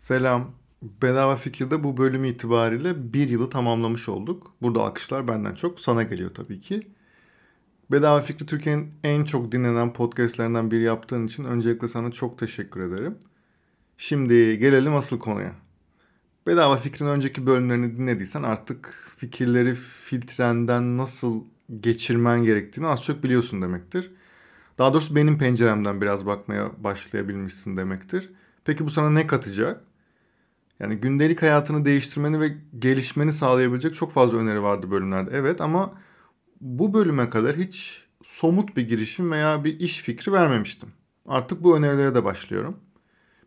Selam. Bedava Fikir'de bu bölüm itibariyle bir yılı tamamlamış olduk. Burada alkışlar benden çok sana geliyor tabii ki. Bedava Fikri Türkiye'nin en çok dinlenen podcastlerinden biri yaptığın için öncelikle sana çok teşekkür ederim. Şimdi gelelim asıl konuya. Bedava Fikrin önceki bölümlerini dinlediysen artık fikirleri filtrenden nasıl geçirmen gerektiğini az çok biliyorsun demektir. Daha doğrusu benim penceremden biraz bakmaya başlayabilmişsin demektir. Peki bu sana ne katacak? Yani gündelik hayatını değiştirmeni ve gelişmeni sağlayabilecek çok fazla öneri vardı bölümlerde. Evet ama bu bölüme kadar hiç somut bir girişim veya bir iş fikri vermemiştim. Artık bu önerilere de başlıyorum.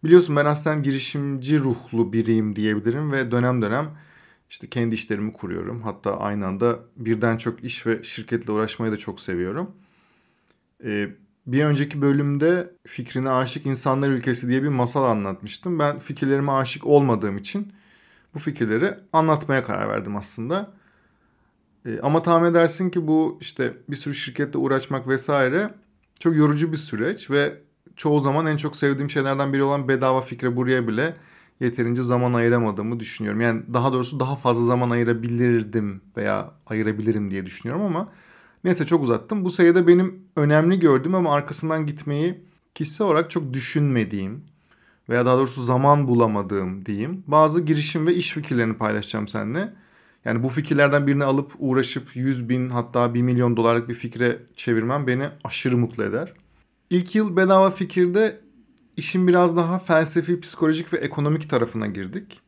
Biliyorsun ben aslen girişimci ruhlu biriyim diyebilirim ve dönem dönem işte kendi işlerimi kuruyorum. Hatta aynı anda birden çok iş ve şirketle uğraşmayı da çok seviyorum. Ee, bir önceki bölümde fikrine aşık insanlar ülkesi diye bir masal anlatmıştım. Ben fikirlerime aşık olmadığım için bu fikirleri anlatmaya karar verdim aslında. E, ama tahmin edersin ki bu işte bir sürü şirkette uğraşmak vesaire çok yorucu bir süreç ve çoğu zaman en çok sevdiğim şeylerden biri olan bedava fikre buraya bile yeterince zaman ayıramadığımı düşünüyorum. Yani daha doğrusu daha fazla zaman ayırabilirdim veya ayırabilirim diye düşünüyorum ama Neyse çok uzattım. Bu sayıda benim önemli gördüğüm ama arkasından gitmeyi kişisel olarak çok düşünmediğim veya daha doğrusu zaman bulamadığım diyeyim. Bazı girişim ve iş fikirlerini paylaşacağım seninle. Yani bu fikirlerden birini alıp uğraşıp 100 bin hatta 1 milyon dolarlık bir fikre çevirmem beni aşırı mutlu eder. İlk yıl bedava fikirde işin biraz daha felsefi, psikolojik ve ekonomik tarafına girdik.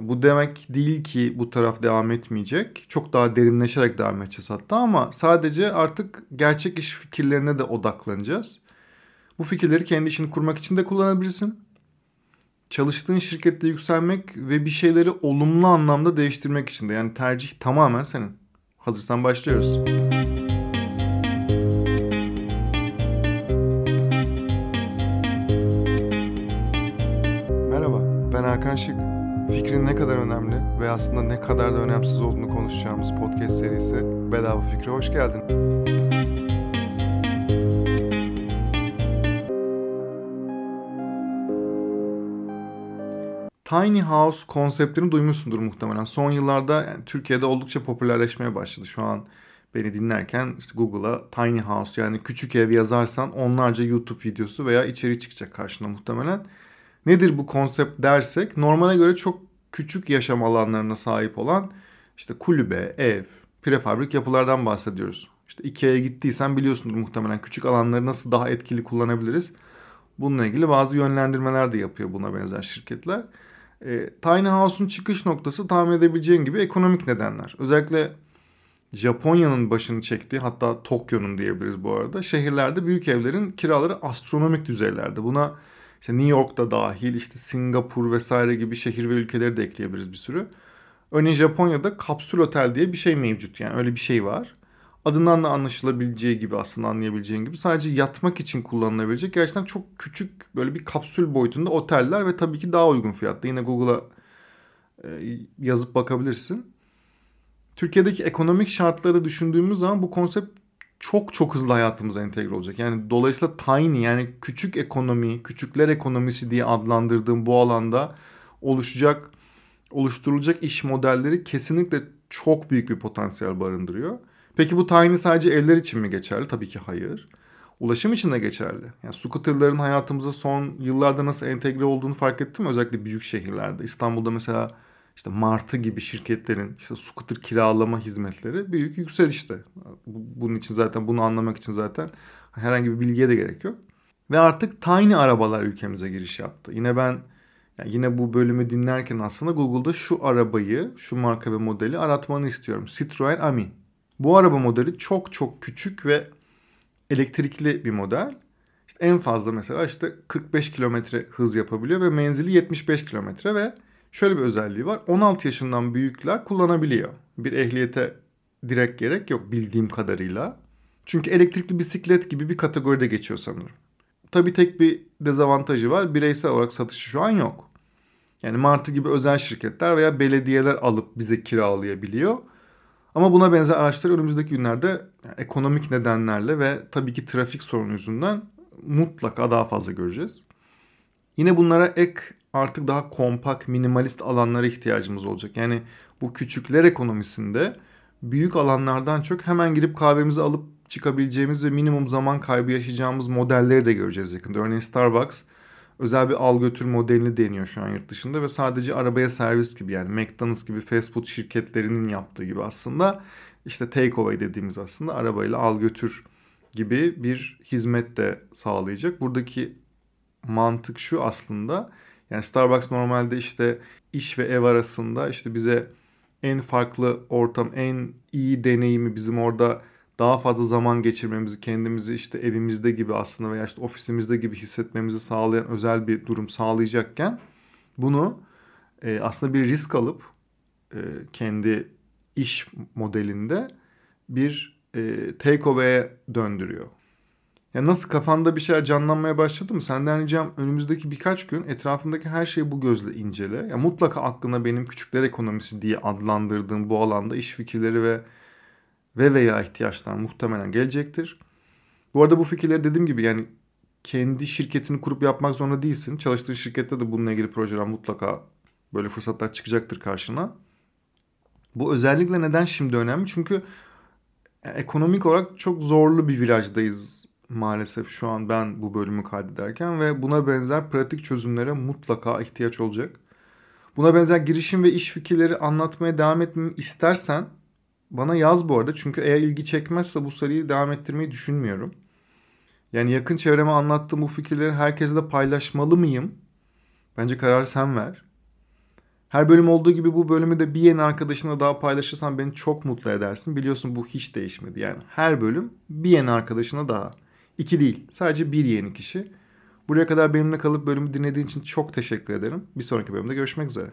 Bu demek değil ki bu taraf devam etmeyecek. Çok daha derinleşerek devam edeceğiz hatta ama sadece artık gerçek iş fikirlerine de odaklanacağız. Bu fikirleri kendi işini kurmak için de kullanabilirsin. Çalıştığın şirkette yükselmek ve bir şeyleri olumlu anlamda değiştirmek için de. Yani tercih tamamen senin. Hazırsan başlıyoruz. Merhaba, ben Hakan Şık. Fikrin ne kadar önemli ve aslında ne kadar da önemsiz olduğunu konuşacağımız podcast serisi Bedava Fikre hoş geldin. Tiny House konseptini duymuşsundur muhtemelen. Son yıllarda yani Türkiye'de oldukça popülerleşmeye başladı. Şu an beni dinlerken işte Google'a Tiny House yani küçük ev yazarsan onlarca YouTube videosu veya içeri çıkacak karşına muhtemelen. Nedir bu konsept dersek normale göre çok küçük yaşam alanlarına sahip olan işte kulübe, ev, prefabrik yapılardan bahsediyoruz. İşte Ikea'ya gittiysen biliyorsundur muhtemelen küçük alanları nasıl daha etkili kullanabiliriz. Bununla ilgili bazı yönlendirmeler de yapıyor buna benzer şirketler. E, Tiny House'un çıkış noktası tahmin edebileceğin gibi ekonomik nedenler. Özellikle Japonya'nın başını çektiği hatta Tokyo'nun diyebiliriz bu arada. Şehirlerde büyük evlerin kiraları astronomik düzeylerde. Buna işte New York'ta dahil işte Singapur vesaire gibi şehir ve ülkeleri de ekleyebiliriz bir sürü. Örneğin Japonya'da kapsül otel diye bir şey mevcut yani öyle bir şey var. Adından da anlaşılabileceği gibi aslında anlayabileceğin gibi sadece yatmak için kullanılabilecek gerçekten çok küçük böyle bir kapsül boyutunda oteller ve tabii ki daha uygun fiyatta. Yine Google'a e, yazıp bakabilirsin. Türkiye'deki ekonomik şartları düşündüğümüz zaman bu konsept çok çok hızlı hayatımıza entegre olacak. Yani dolayısıyla tiny yani küçük ekonomi, küçükler ekonomisi diye adlandırdığım bu alanda oluşacak, oluşturulacak iş modelleri kesinlikle çok büyük bir potansiyel barındırıyor. Peki bu tiny sadece evler için mi geçerli? Tabii ki hayır. Ulaşım için de geçerli. Yani scooterların hayatımıza son yıllarda nasıl entegre olduğunu fark ettim özellikle büyük şehirlerde. İstanbul'da mesela işte Martı gibi şirketlerin işte scooter kiralama hizmetleri büyük yükselişte. Bunun için zaten bunu anlamak için zaten herhangi bir bilgiye de gerek yok. Ve artık tiny arabalar ülkemize giriş yaptı. Yine ben yani yine bu bölümü dinlerken aslında Google'da şu arabayı, şu marka ve modeli aratmanı istiyorum. Citroen Ami. Bu araba modeli çok çok küçük ve elektrikli bir model. İşte en fazla mesela işte 45 kilometre hız yapabiliyor ve menzili 75 kilometre ve şöyle bir özelliği var. 16 yaşından büyükler kullanabiliyor. Bir ehliyete direkt gerek yok bildiğim kadarıyla. Çünkü elektrikli bisiklet gibi bir kategoride geçiyor sanırım. Tabii tek bir dezavantajı var. Bireysel olarak satışı şu an yok. Yani Martı gibi özel şirketler veya belediyeler alıp bize kiralayabiliyor. Ama buna benzer araçlar önümüzdeki günlerde ekonomik nedenlerle ve tabii ki trafik sorunu yüzünden mutlaka daha fazla göreceğiz. Yine bunlara ek artık daha kompakt, minimalist alanlara ihtiyacımız olacak. Yani bu küçükler ekonomisinde büyük alanlardan çok hemen girip kahvemizi alıp çıkabileceğimiz ve minimum zaman kaybı yaşayacağımız modelleri de göreceğiz yakında. Örneğin Starbucks özel bir al götür modelini deniyor şu an yurt dışında ve sadece arabaya servis gibi yani McDonald's gibi fast food şirketlerinin yaptığı gibi aslında işte takeaway dediğimiz aslında arabayla al götür gibi bir hizmet de sağlayacak. Buradaki mantık şu aslında. Yani Starbucks normalde işte iş ve ev arasında işte bize en farklı ortam, en iyi deneyimi bizim orada daha fazla zaman geçirmemizi, kendimizi işte evimizde gibi aslında veya işte ofisimizde gibi hissetmemizi sağlayan özel bir durum sağlayacakken bunu e, aslında bir risk alıp e, kendi iş modelinde bir e, takeaway'e döndürüyor. Ya nasıl kafanda bir şeyler canlanmaya başladı mı? Senden ricam önümüzdeki birkaç gün etrafındaki her şeyi bu gözle incele. Ya mutlaka aklına benim küçükler ekonomisi diye adlandırdığım bu alanda iş fikirleri ve ve veya ihtiyaçlar muhtemelen gelecektir. Bu arada bu fikirleri dediğim gibi yani kendi şirketini kurup yapmak zorunda değilsin. Çalıştığın şirkette de bununla ilgili projeler mutlaka böyle fırsatlar çıkacaktır karşına. Bu özellikle neden şimdi önemli? Çünkü ekonomik olarak çok zorlu bir virajdayız maalesef şu an ben bu bölümü kaydederken ve buna benzer pratik çözümlere mutlaka ihtiyaç olacak. Buna benzer girişim ve iş fikirleri anlatmaya devam etmemi istersen bana yaz bu arada çünkü eğer ilgi çekmezse bu seriyi devam ettirmeyi düşünmüyorum. Yani yakın çevreme anlattığım bu fikirleri herkesle paylaşmalı mıyım? Bence kararı sen ver. Her bölüm olduğu gibi bu bölümü de bir yeni arkadaşına daha paylaşırsan beni çok mutlu edersin. Biliyorsun bu hiç değişmedi. Yani her bölüm bir yeni arkadaşına daha. İki değil sadece bir yeni kişi. Buraya kadar benimle kalıp bölümü dinlediğin için çok teşekkür ederim. Bir sonraki bölümde görüşmek üzere.